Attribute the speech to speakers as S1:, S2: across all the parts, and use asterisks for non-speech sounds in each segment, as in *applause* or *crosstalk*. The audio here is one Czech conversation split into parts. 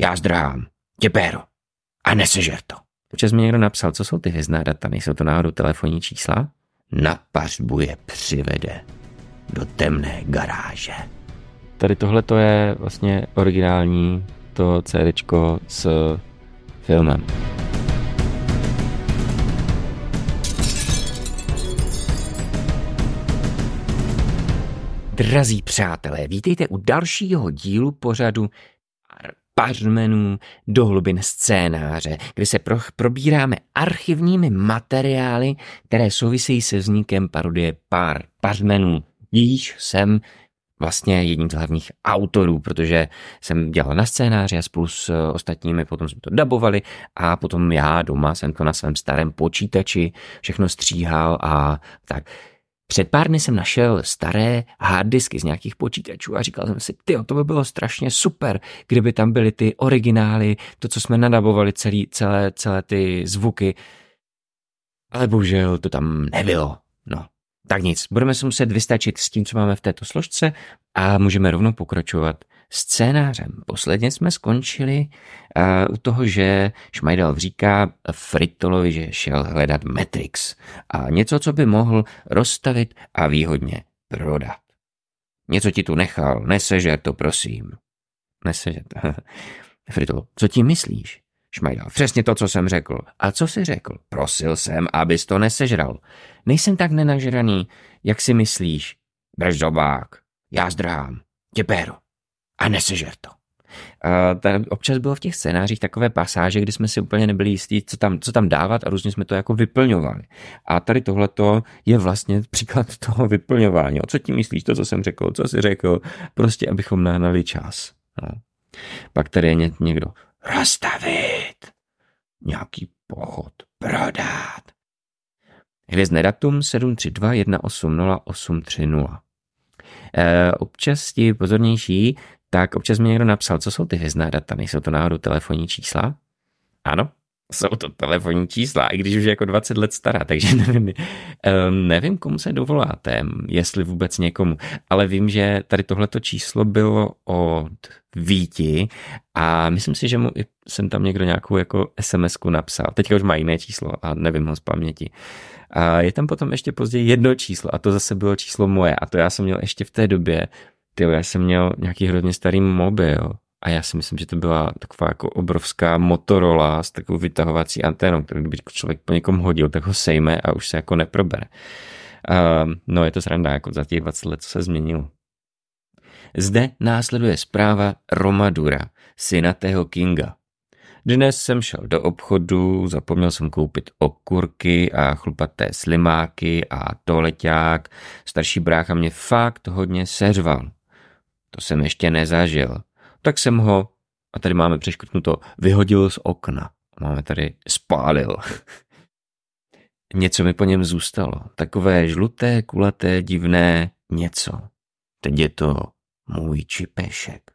S1: já zdrhám, těpéro a nesežer to.
S2: Občas mi někdo napsal, co jsou ty hvězdná data, nejsou to náhodou telefonní čísla?
S1: Na pařbu je přivede do temné garáže.
S2: Tady tohle to je vlastně originální to CD s filmem.
S1: Drazí přátelé, vítejte u dalšího dílu pořadu pařmenů do hlubin scénáře, kde se pro, probíráme archivními materiály, které souvisejí se vznikem parodie pár pařmenů. Již jsem vlastně jedním z hlavních autorů, protože jsem dělal na scénáři a spolu s ostatními potom jsme to dabovali a potom já doma jsem to na svém starém počítači všechno stříhal a tak. Před pár dny jsem našel staré harddisky z nějakých počítačů a říkal jsem si, ty, to by bylo strašně super, kdyby tam byly ty originály, to, co jsme nadabovali, celý, celé, celé ty zvuky. Ale bohužel to tam nebylo. No, tak nic, budeme se muset vystačit s tím, co máme v této složce a můžeme rovnou pokračovat scénářem. Posledně jsme skončili uh, u toho, že Šmajdal říká Fritolovi, že šel hledat Matrix a něco, co by mohl rozstavit a výhodně prodat. Něco ti tu nechal, nesežer to, prosím. Nesežer to. *laughs* Fritolo, co ti myslíš? Šmajdal, přesně to, co jsem řekl. A co jsi řekl? Prosil jsem, abys to nesežral. Nejsem tak nenažraný, jak si myslíš. Brž zobák. Já zdrhám. Těpéro a nesežer to. A tam občas bylo v těch scénářích takové pasáže, kdy jsme si úplně nebyli jistí, co tam, co tam dávat a různě jsme to jako vyplňovali. A tady tohleto je vlastně příklad *laughs* toho vyplňování. O co tím myslíš, to, co jsem řekl, co jsi řekl, prostě abychom nahnali čas. No. Pak tady je někdo rozstavit, nějaký pochod, prodat. Hvězdné datum 732 180 830. E, občas ti pozornější tak občas mi někdo napsal, co jsou ty hvězdná data, nejsou to náhodou telefonní čísla? Ano, jsou to telefonní čísla, i když už je jako 20 let stará, takže *laughs* nevím, ehm, nevím, komu se dovoláte, jestli vůbec někomu, ale vím, že tady tohleto číslo bylo od Víti a myslím si, že mu jsem tam někdo nějakou jako sms napsal. Teďka už má jiné číslo a nevím ho z paměti. A je tam potom ještě později jedno číslo a to zase bylo číslo moje a to já jsem měl ještě v té době ty, já jsem měl nějaký hrozně starý mobil a já si myslím, že to byla taková jako obrovská Motorola s takovou vytahovací anténou, kterou kdyby člověk po někom hodil, tak ho sejme a už se jako neprobere. Uh, no je to sranda, jako za těch 20 let, co se změnilo. Zde následuje zpráva Romadura, syna tého Kinga. Dnes jsem šel do obchodu, zapomněl jsem koupit okurky a chlupaté slimáky a toleťák. Starší brácha mě fakt hodně seřval. To jsem ještě nezažil. Tak jsem ho, a tady máme přeškrtnuto, vyhodil z okna. Máme tady spálil. *laughs* něco mi po něm zůstalo. Takové žluté, kulaté, divné něco. Teď je to můj čipešek.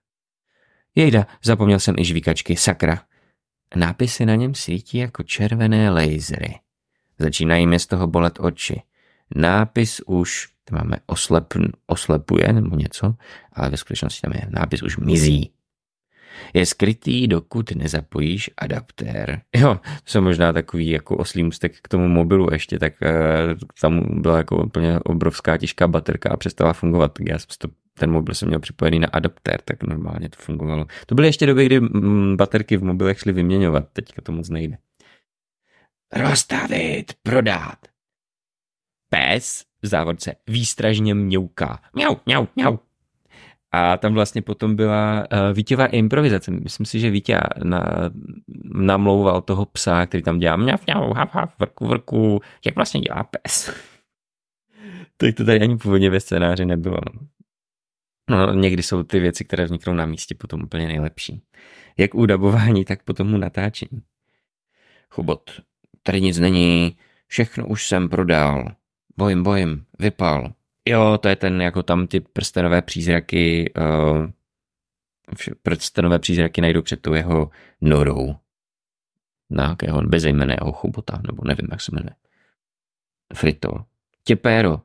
S1: Jejda, zapomněl jsem i žvíkačky, sakra. Nápisy na něm svítí jako červené lasery. Začínají mi z toho bolet oči. Nápis už tam máme oslep, oslepuje nebo něco, ale ve skutečnosti tam je nápis už mizí. Je skrytý, dokud nezapojíš adaptér. Jo, to jsou možná takový jako oslý můstek k tomu mobilu ještě, tak uh, tam byla jako úplně obrovská těžká baterka a přestala fungovat, tak já jsem to ten mobil jsem měl připojený na adaptér, tak normálně to fungovalo. To byly ještě doby, kdy mm, baterky v mobilech šly vyměňovat, teďka to moc nejde. Rozstavit, prodat. Pes v závodce výstražně mňouká. Mňau, mňau, mňau. A tam vlastně potom byla uh, Vítěvá improvizace. Myslím si, že Vítě na, namlouval toho psa, který tam dělá mňau, mňau, hav, hav, vrku, vrku, jak vlastně dělá pes. *laughs* tak to tady ani původně ve scénáři nebylo. No. no, někdy jsou ty věci, které vzniknou na místě, potom úplně nejlepší. Jak u dabování, tak potom u natáčení. Chubot, tady nic není, všechno už jsem prodal. Bojím, bojím, vypal. Jo, to je ten, jako tam ty prstenové přízraky, uh, prstenové přízraky najdou před tou jeho norou. Na jakého bezejmeného chubota, nebo nevím, jak se jmenuje. Frito. Těpéro.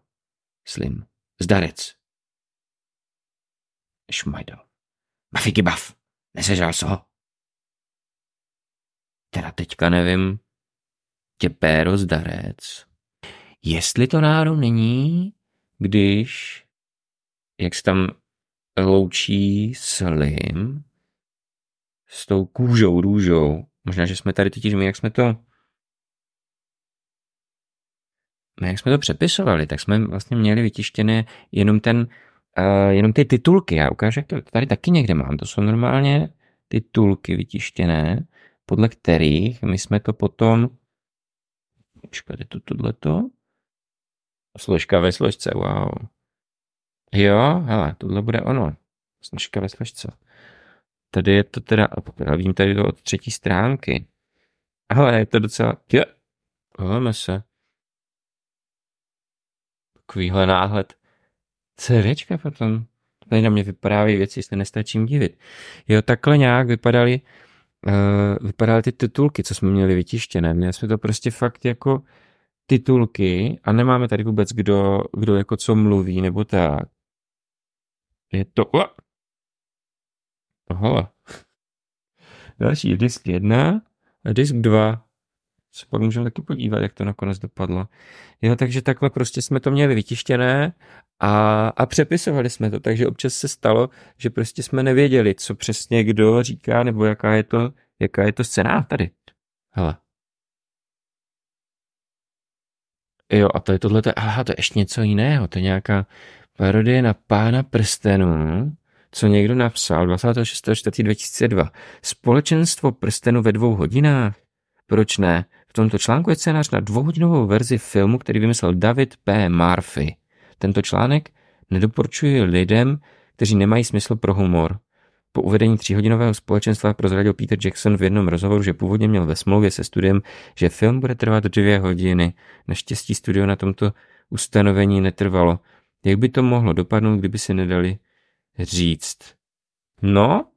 S1: Slim. Zdarec. Šmajdal. Bafiky baf. Nesežal so. teda teďka nevím, těpéro zdarec. Jestli to náhodou není, když, jak se tam loučí slim s tou kůžou, růžou. Možná, že jsme tady totiž my, jak jsme to my jak jsme to přepisovali, tak jsme vlastně měli vytištěné jenom ten, uh, jenom ty titulky. Já ukážu, jak to tady taky někde mám. To jsou normálně titulky vytištěné, podle kterých my jsme to potom Počkejte, to tohleto. Složka ve složce, wow. Jo, hele, tohle bude ono. Složka ve složce. Tady je to teda, vím tady to od třetí stránky. Ale je to docela, je, Hleme se. Takovýhle náhled. CVčka potom. Tady na mě vypadají věci, se nestačím divit. Jo, takhle nějak vypadaly uh, vypadaly ty titulky, co jsme měli vytištěné. Měli jsme to prostě fakt jako titulky a nemáme tady vůbec kdo, kdo jako co mluví nebo tak. Je to... Aha. Další disk jedna a disk dva. Se pak můžeme taky podívat, jak to nakonec dopadlo. Jo, takže takhle prostě jsme to měli vytištěné a, a přepisovali jsme to, takže občas se stalo, že prostě jsme nevěděli, co přesně kdo říká, nebo jaká je to, jaká je to scéna tady. Hele. Jo, a to je tohle, aha, to je ještě něco jiného, to je nějaká parodie na pána prstenů, co někdo napsal 26.4.2002. Společenstvo prstenu ve dvou hodinách? Proč ne? V tomto článku je scénář na dvouhodinovou verzi filmu, který vymyslel David P. Murphy. Tento článek nedoporučuje lidem, kteří nemají smysl pro humor. Po uvedení tříhodinového společenstva prozradil Peter Jackson v jednom rozhovoru, že původně měl ve smlouvě se studiem, že film bude trvat dvě hodiny. Naštěstí studio na tomto ustanovení netrvalo. Jak by to mohlo dopadnout, kdyby si nedali říct? No,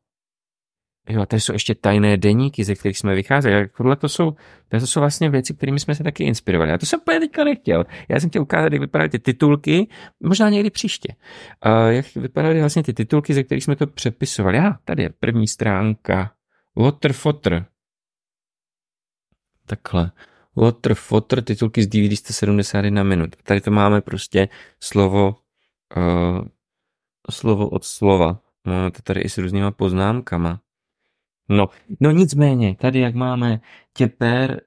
S1: Jo, a tady jsou ještě tajné deníky, ze kterých jsme vycházeli. Tohle to jsou, to jsou vlastně věci, kterými jsme se taky inspirovali. A to jsem úplně teďka nechtěl. Já jsem chtěl ukázat, jak vypadaly ty titulky, možná někdy příště. A jak vypadaly vlastně ty titulky, ze kterých jsme to přepisovali. A tady je první stránka. Waterfotter. Takhle. Waterfotter, titulky z DVD 171 minut. Tady to máme prostě slovo, uh, slovo od slova. Máme to tady i s různýma poznámkama. No, no nicméně, tady jak máme těper,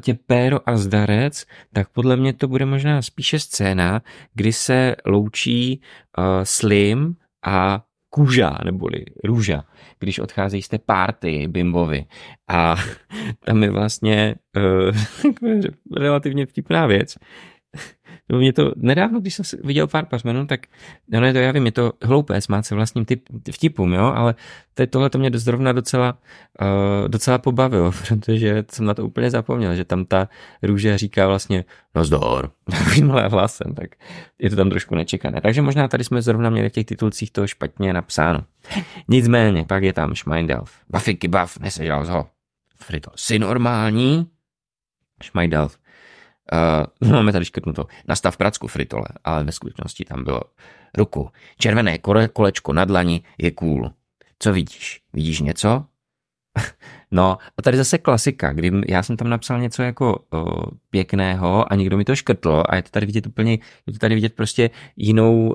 S1: těpéro a zdarec, tak podle mě to bude možná spíše scéna, kdy se loučí uh, Slim a kůža, neboli růža, když odcházejí z té párty bimbovi. A *laughs* tam je vlastně uh, *laughs* relativně vtipná věc, nebo mě to nedávno, když jsem viděl pár pařmenů, tak no ne, to já vím, je to hloupé smát se vlastním typ, vtipům, jo, ale tohle to mě zrovna docela, uh, docela pobavilo, *laughs* protože jsem na to úplně zapomněl, že tam ta růže říká vlastně no zdor, *laughs* takovýmhle hlasem, tak je to tam trošku nečekané. Takže možná tady jsme zrovna měli v těch titulcích to špatně napsáno. Nicméně, pak je tam Schmeindelf. Bafiky Baf, neseděl ho. Frito, jsi normální? Schmeindelf. Uh, máme tady škrtnuto. Nastav pracku fritole, ale ve skutečnosti tam bylo ruku. Červené kole, kolečko na dlani je cool. Co vidíš? Vidíš něco? *laughs* no, a tady zase klasika, kdy já jsem tam napsal něco jako uh, pěkného a někdo mi to škrtl a je to tady vidět úplně, je to tady vidět prostě jinou, uh,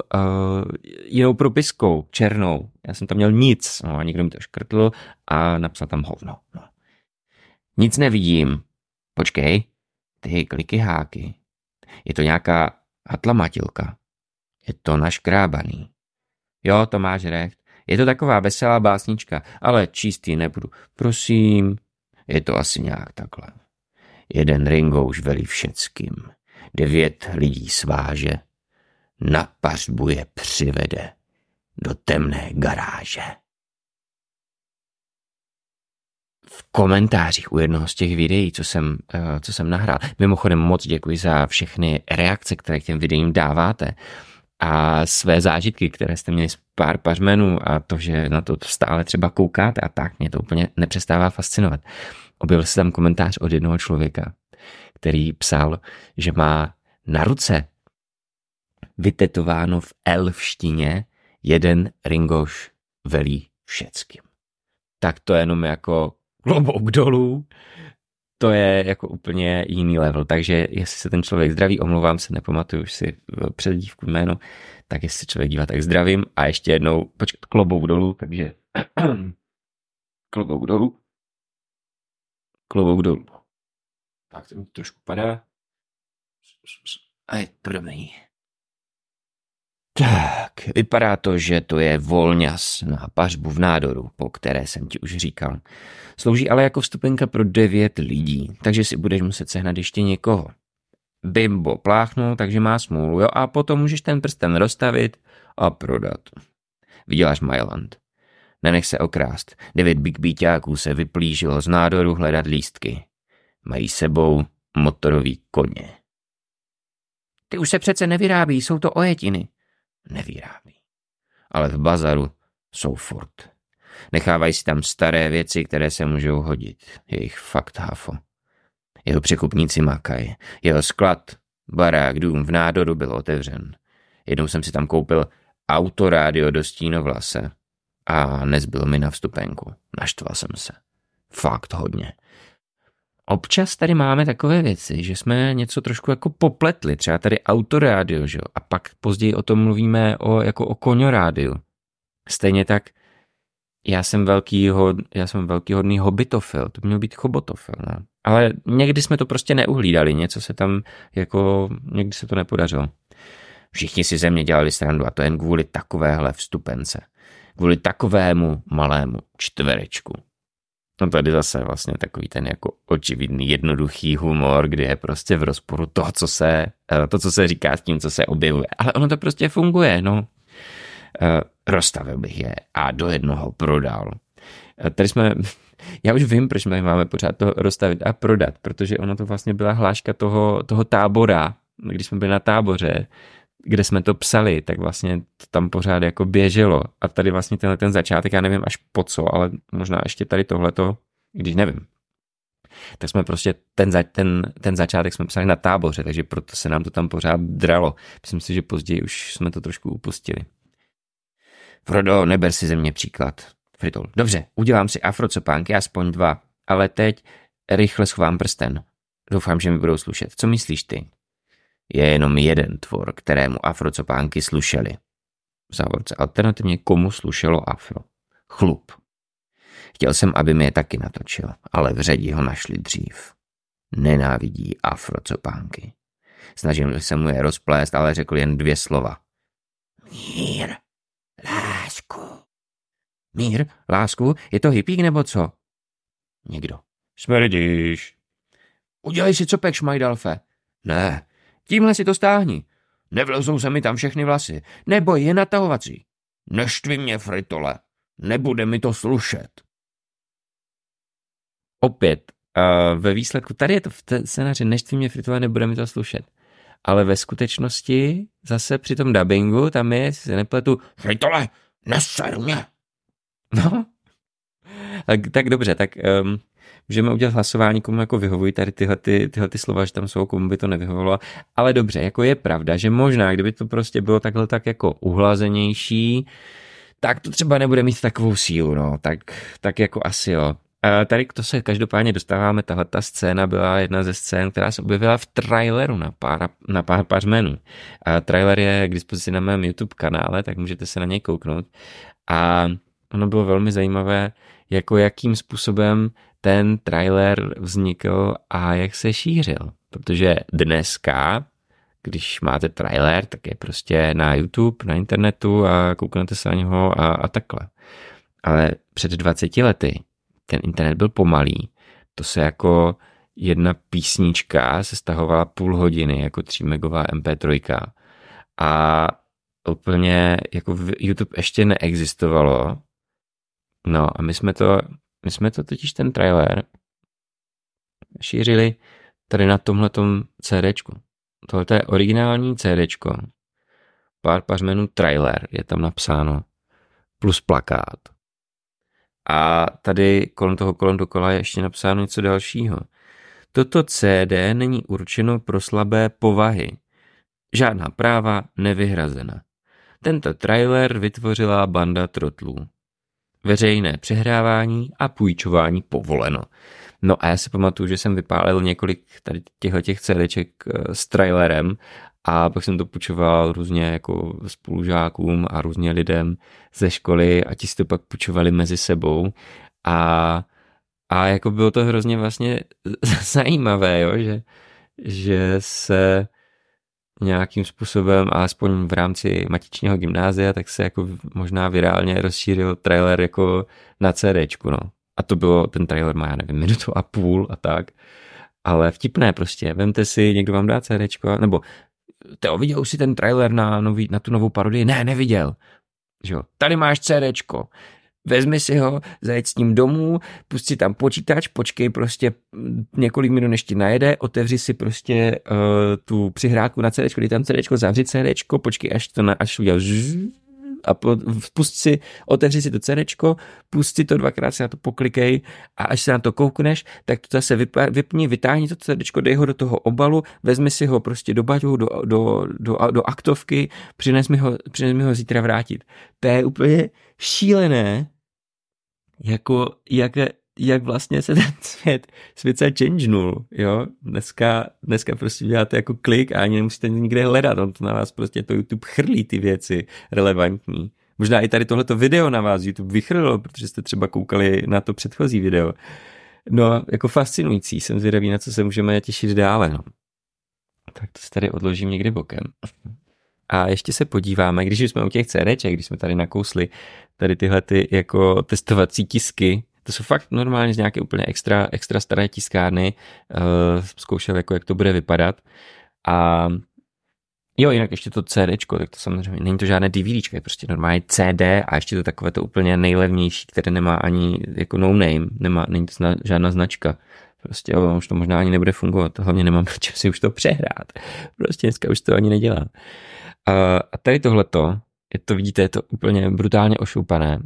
S1: jinou propiskou, černou. Já jsem tam měl nic, no a někdo mi to škrtl a napsal tam hovno. No. Nic nevidím. Počkej, ty kliky háky. Je to nějaká hatlamatilka. Je to naškrábaný. Jo, to máš recht. Je to taková veselá básnička, ale číst ji nebudu. Prosím, je to asi nějak takhle. Jeden Ringo už velí všeckým. Devět lidí sváže. Na pařbu je přivede do temné garáže. V komentářích u jednoho z těch videí, co jsem, eh, co jsem nahrál. Mimochodem moc děkuji za všechny reakce, které k těm videím dáváte a své zážitky, které jste měli z pár pařmenů a to, že na to stále třeba koukáte a tak, mě to úplně nepřestává fascinovat. Objevil se tam komentář od jednoho člověka, který psal, že má na ruce vytetováno v elfštině jeden Ringoš velí všeckým. Tak to jenom jako klobouk dolů.
S2: to je jako úplně jiný level, takže jestli se ten člověk zdraví, omlouvám se, nepamatuju už si předdívku jméno, tak jestli se člověk dívá, tak zdravím a ještě jednou, počkat, klobouk dolů, takže *clears throat* klobouk dolů, klobouk dolů. Tak to mi trošku padá. A je to dobrý. Tak, vypadá to, že to je volňas na pařbu v nádoru, po které jsem ti už říkal. Slouží ale jako vstupenka pro devět lidí, takže si budeš muset sehnat ještě někoho. Bimbo pláchnul, takže má smůlu, jo, a potom můžeš ten prsten rozstavit a prodat. Vyděláš Myland. Nenech se okrást. Devět big bíťáků se vyplížilo z nádoru hledat lístky. Mají sebou motorový koně. Ty už se přece nevyrábí, jsou to ojetiny nevyrábí. Ale v bazaru jsou furt. Nechávají si tam staré věci, které se můžou hodit. Je jich fakt hafo. Jeho překupníci makají. Jeho sklad, barák, dům v nádoru byl otevřen. Jednou jsem si tam koupil autorádio do stínovlase a nezbyl mi na vstupenku. Naštval jsem se. Fakt hodně. Občas tady máme takové věci, že jsme něco trošku jako popletli, třeba tady autorádio, že jo? a pak později o tom mluvíme o, jako o koňorádiu. Stejně tak já jsem velký, hod, já jsem velký hodný hobitofil, to měl být chobotofil, no. Ale někdy jsme to prostě neuhlídali, něco se tam jako, někdy se to nepodařilo. Všichni si ze mě dělali srandu a to jen kvůli takovéhle vstupence. Kvůli takovému malému čtverečku. No tady zase vlastně takový ten jako očividný, jednoduchý humor, kdy je prostě v rozporu to, co se, eh, to, co se říká s tím, co se objevuje. Ale ono to prostě funguje, no. Eh, rozstavil bych je a do jednoho prodal. Eh, tady jsme, *laughs* já už vím, proč my máme pořád to rozstavit a prodat, protože ono to vlastně byla hláška toho, toho tábora, když jsme byli na táboře, kde jsme to psali, tak vlastně to tam pořád jako běželo. A tady vlastně tenhle ten začátek, já nevím až po co, ale možná ještě tady tohleto, když nevím. Tak jsme prostě ten, za, ten, ten začátek jsme psali na táboře, takže proto se nám to tam pořád dralo. Myslím si, že později už jsme to trošku upustili. Frodo, neber si ze mě příklad. Fritol, dobře, udělám si afrocopánky, aspoň dva, ale teď rychle schovám prsten. Doufám, že mi budou slušet. Co myslíš ty? Je jenom jeden tvor, kterému afrocopánky slušely. V závorce alternativně komu slušelo afro. Chlup. Chtěl jsem, aby mi je taky natočil, ale v řadí ho našli dřív. Nenávidí afrocopánky. Snažil se mu je rozplést, ale řekl jen dvě slova. Mír, lásku. Mír, lásku, je to hypík nebo co? Někdo. Smrdíš. Udělej si copek, šmajdalfe. Ne, Tímhle si to stáhni. Nevlezou se mi tam všechny vlasy. Nebo je natahovací. Neštvi mě, fritole. Nebude mi to slušet. Opět, uh, ve výsledku, tady je to v té scénáři, neštvi mě, fritole, nebude mi to slušet. Ale ve skutečnosti, zase při tom dubbingu, tam je, si se nepletu, fritole, neser mě. No, tak, tak dobře, tak um, můžeme udělat hlasování, komu jako vyhovují tady tyhle, ty, tyhle ty slova, že tam jsou, komu by to nevyhovovalo. Ale dobře, jako je pravda, že možná, kdyby to prostě bylo takhle tak jako uhlazenější, tak to třeba nebude mít takovou sílu, no, tak, tak jako asi jo. A tady to se každopádně dostáváme, tahle ta scéna byla jedna ze scén, která se objevila v traileru na pár, na pár pařmenů. A trailer je k dispozici na mém YouTube kanále, tak můžete se na něj kouknout. A ono bylo velmi zajímavé, jako jakým způsobem ten trailer vznikl a jak se šířil. Protože dneska, když máte trailer, tak je prostě na YouTube, na internetu a kouknete se na něho a, a takhle. Ale před 20 lety ten internet byl pomalý. To se jako jedna písnička se stahovala půl hodiny, jako 3 megová MP3. A úplně jako YouTube ještě neexistovalo. No a my jsme to my jsme to totiž ten trailer šířili tady na tomhletom CDčku. Tohle je originální CDčko. Pár pařmenů trailer je tam napsáno. Plus plakát. A tady kolem toho kolem dokola je ještě napsáno něco dalšího. Toto CD není určeno pro slabé povahy. Žádná práva nevyhrazena. Tento trailer vytvořila banda trotlů. Veřejné přehrávání a půjčování povoleno. No a já si pamatuju, že jsem vypálil několik tady těchto těch CDček eh, s trailerem a pak jsem to půjčoval různě jako spolužákům a různě lidem ze školy a ti si to pak půjčovali mezi sebou a, a jako bylo to hrozně vlastně *laughs* zajímavé, jo, že, že se nějakým způsobem, alespoň v rámci matičního gymnázia, tak se jako možná virálně rozšířil trailer jako na CDčku, no. A to bylo, ten trailer má, já nevím, minutu a půl a tak. Ale vtipné prostě, vemte si, někdo vám dá CDčko, nebo Teo, viděl si ten trailer na, nový, na tu novou parodii? Ne, neviděl. Že jo, tady máš CDčko, vezmi si ho, zajeď s ním domů, pust si tam počítač, počkej prostě několik minut, než ti najede, otevři si prostě uh, tu přihrádku na CD, kdy tam CD, zavři CD, počkej, až to na, až udělal a pust si, otevři si to CD, pust si to dvakrát, si na to poklikej a až se na to koukneš, tak to zase vypni, vytáhni to CD, dej ho do toho obalu, vezmi si ho prostě do baťu, do, do, do, do aktovky, přines mi, ho, přines mi ho zítra vrátit. To je úplně šílené, jako jak, jak vlastně se ten *laughs* svět, svět se changenul, jo. Dneska, dneska prostě děláte jako klik a ani nemusíte nikde hledat, on to na vás prostě to YouTube chrlí ty věci relevantní. Možná i tady tohleto video na vás YouTube vychrlilo, protože jste třeba koukali na to předchozí video. No, jako fascinující, jsem zvědavý, na co se můžeme těšit dále, no. Tak to si tady odložím někdy bokem. A ještě se podíváme, když jsme u těch CDček, když jsme tady nakousli tady tyhle ty jako testovací tisky, to jsou fakt normálně z nějaké úplně extra, extra staré tiskárny, uh, zkoušel jako jak to bude vypadat a Jo, jinak ještě to CD, tak to samozřejmě není to žádné DVD, je prostě normálně CD a ještě to takové to úplně nejlevnější, které nemá ani jako no name, nemá, není to zna, žádná značka. Prostě jo, už to možná ani nebude fungovat, hlavně nemám *laughs* čas si už to přehrát. Prostě dneska už to ani nedělám. A tady tohleto, je to vidíte, je to úplně brutálně ošoupané.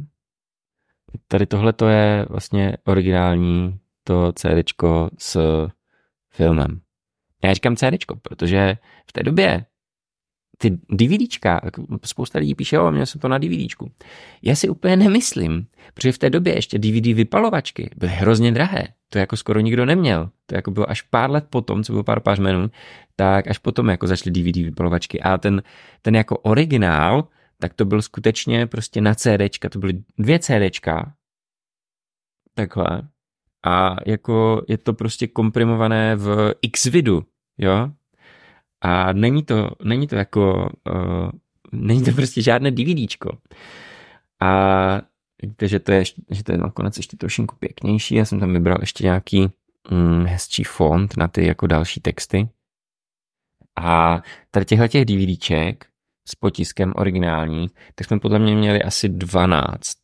S2: Tady tohleto je vlastně originální to CDčko s filmem. Já říkám CDčko, protože v té době ty DVDčka, spousta lidí píše, jo, měl jsem to na DVDčku. Já si úplně nemyslím, protože v té době ještě DVD vypalovačky byly hrozně drahé. To jako skoro nikdo neměl. To jako bylo až pár let potom, co bylo pár pařmenů, tak až potom jako začaly DVD vypalovačky. A ten, ten jako originál, tak to byl skutečně prostě na CDčka, to byly dvě CDčka, takhle. A jako je to prostě komprimované v Xvidu, jo, a není to, není to jako, uh, není to prostě žádné DVDčko. A víte, že to je, že to je nakonec ještě trošinku pěknější. Já jsem tam vybral ještě nějaký mm, hezčí font na ty jako další texty. A tady těchto těch DVDček s potiskem originální, tak jsme podle mě měli asi 12.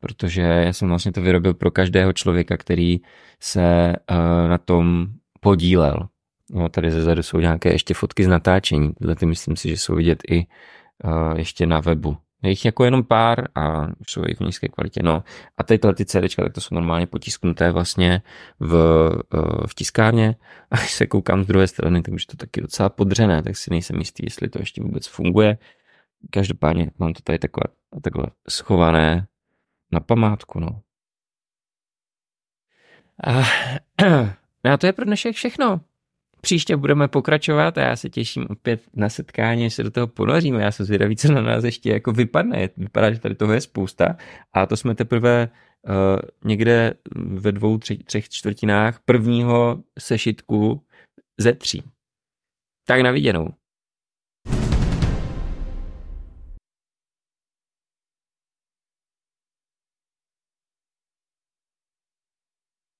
S2: Protože já jsem vlastně to vyrobil pro každého člověka, který se uh, na tom podílel. No, tady zezadu jsou nějaké ještě fotky z natáčení. Tyhle ty myslím si, že jsou vidět i uh, ještě na webu. Je jich jako jenom pár a jsou jich v nízké kvalitě. No a tyhle ty CDčka, tak to jsou normálně potisknuté vlastně v, uh, v tiskárně a když se koukám z druhé strany, tak už to taky docela podřené, tak si nejsem jistý, jestli to ještě vůbec funguje. Každopádně mám to tady takhle, takhle schované na památku, no. A, *clears throat* a to je pro dnešek všechno. Příště budeme pokračovat a já se těším opět na setkání, až se do toho ponoříme. Já jsem zvědavý, co na nás ještě jako vypadne. Vypadá, že tady toho je spousta a to jsme teprve uh, někde ve dvou, tři, třech čtvrtinách prvního sešitku ze tří. Tak na viděnou.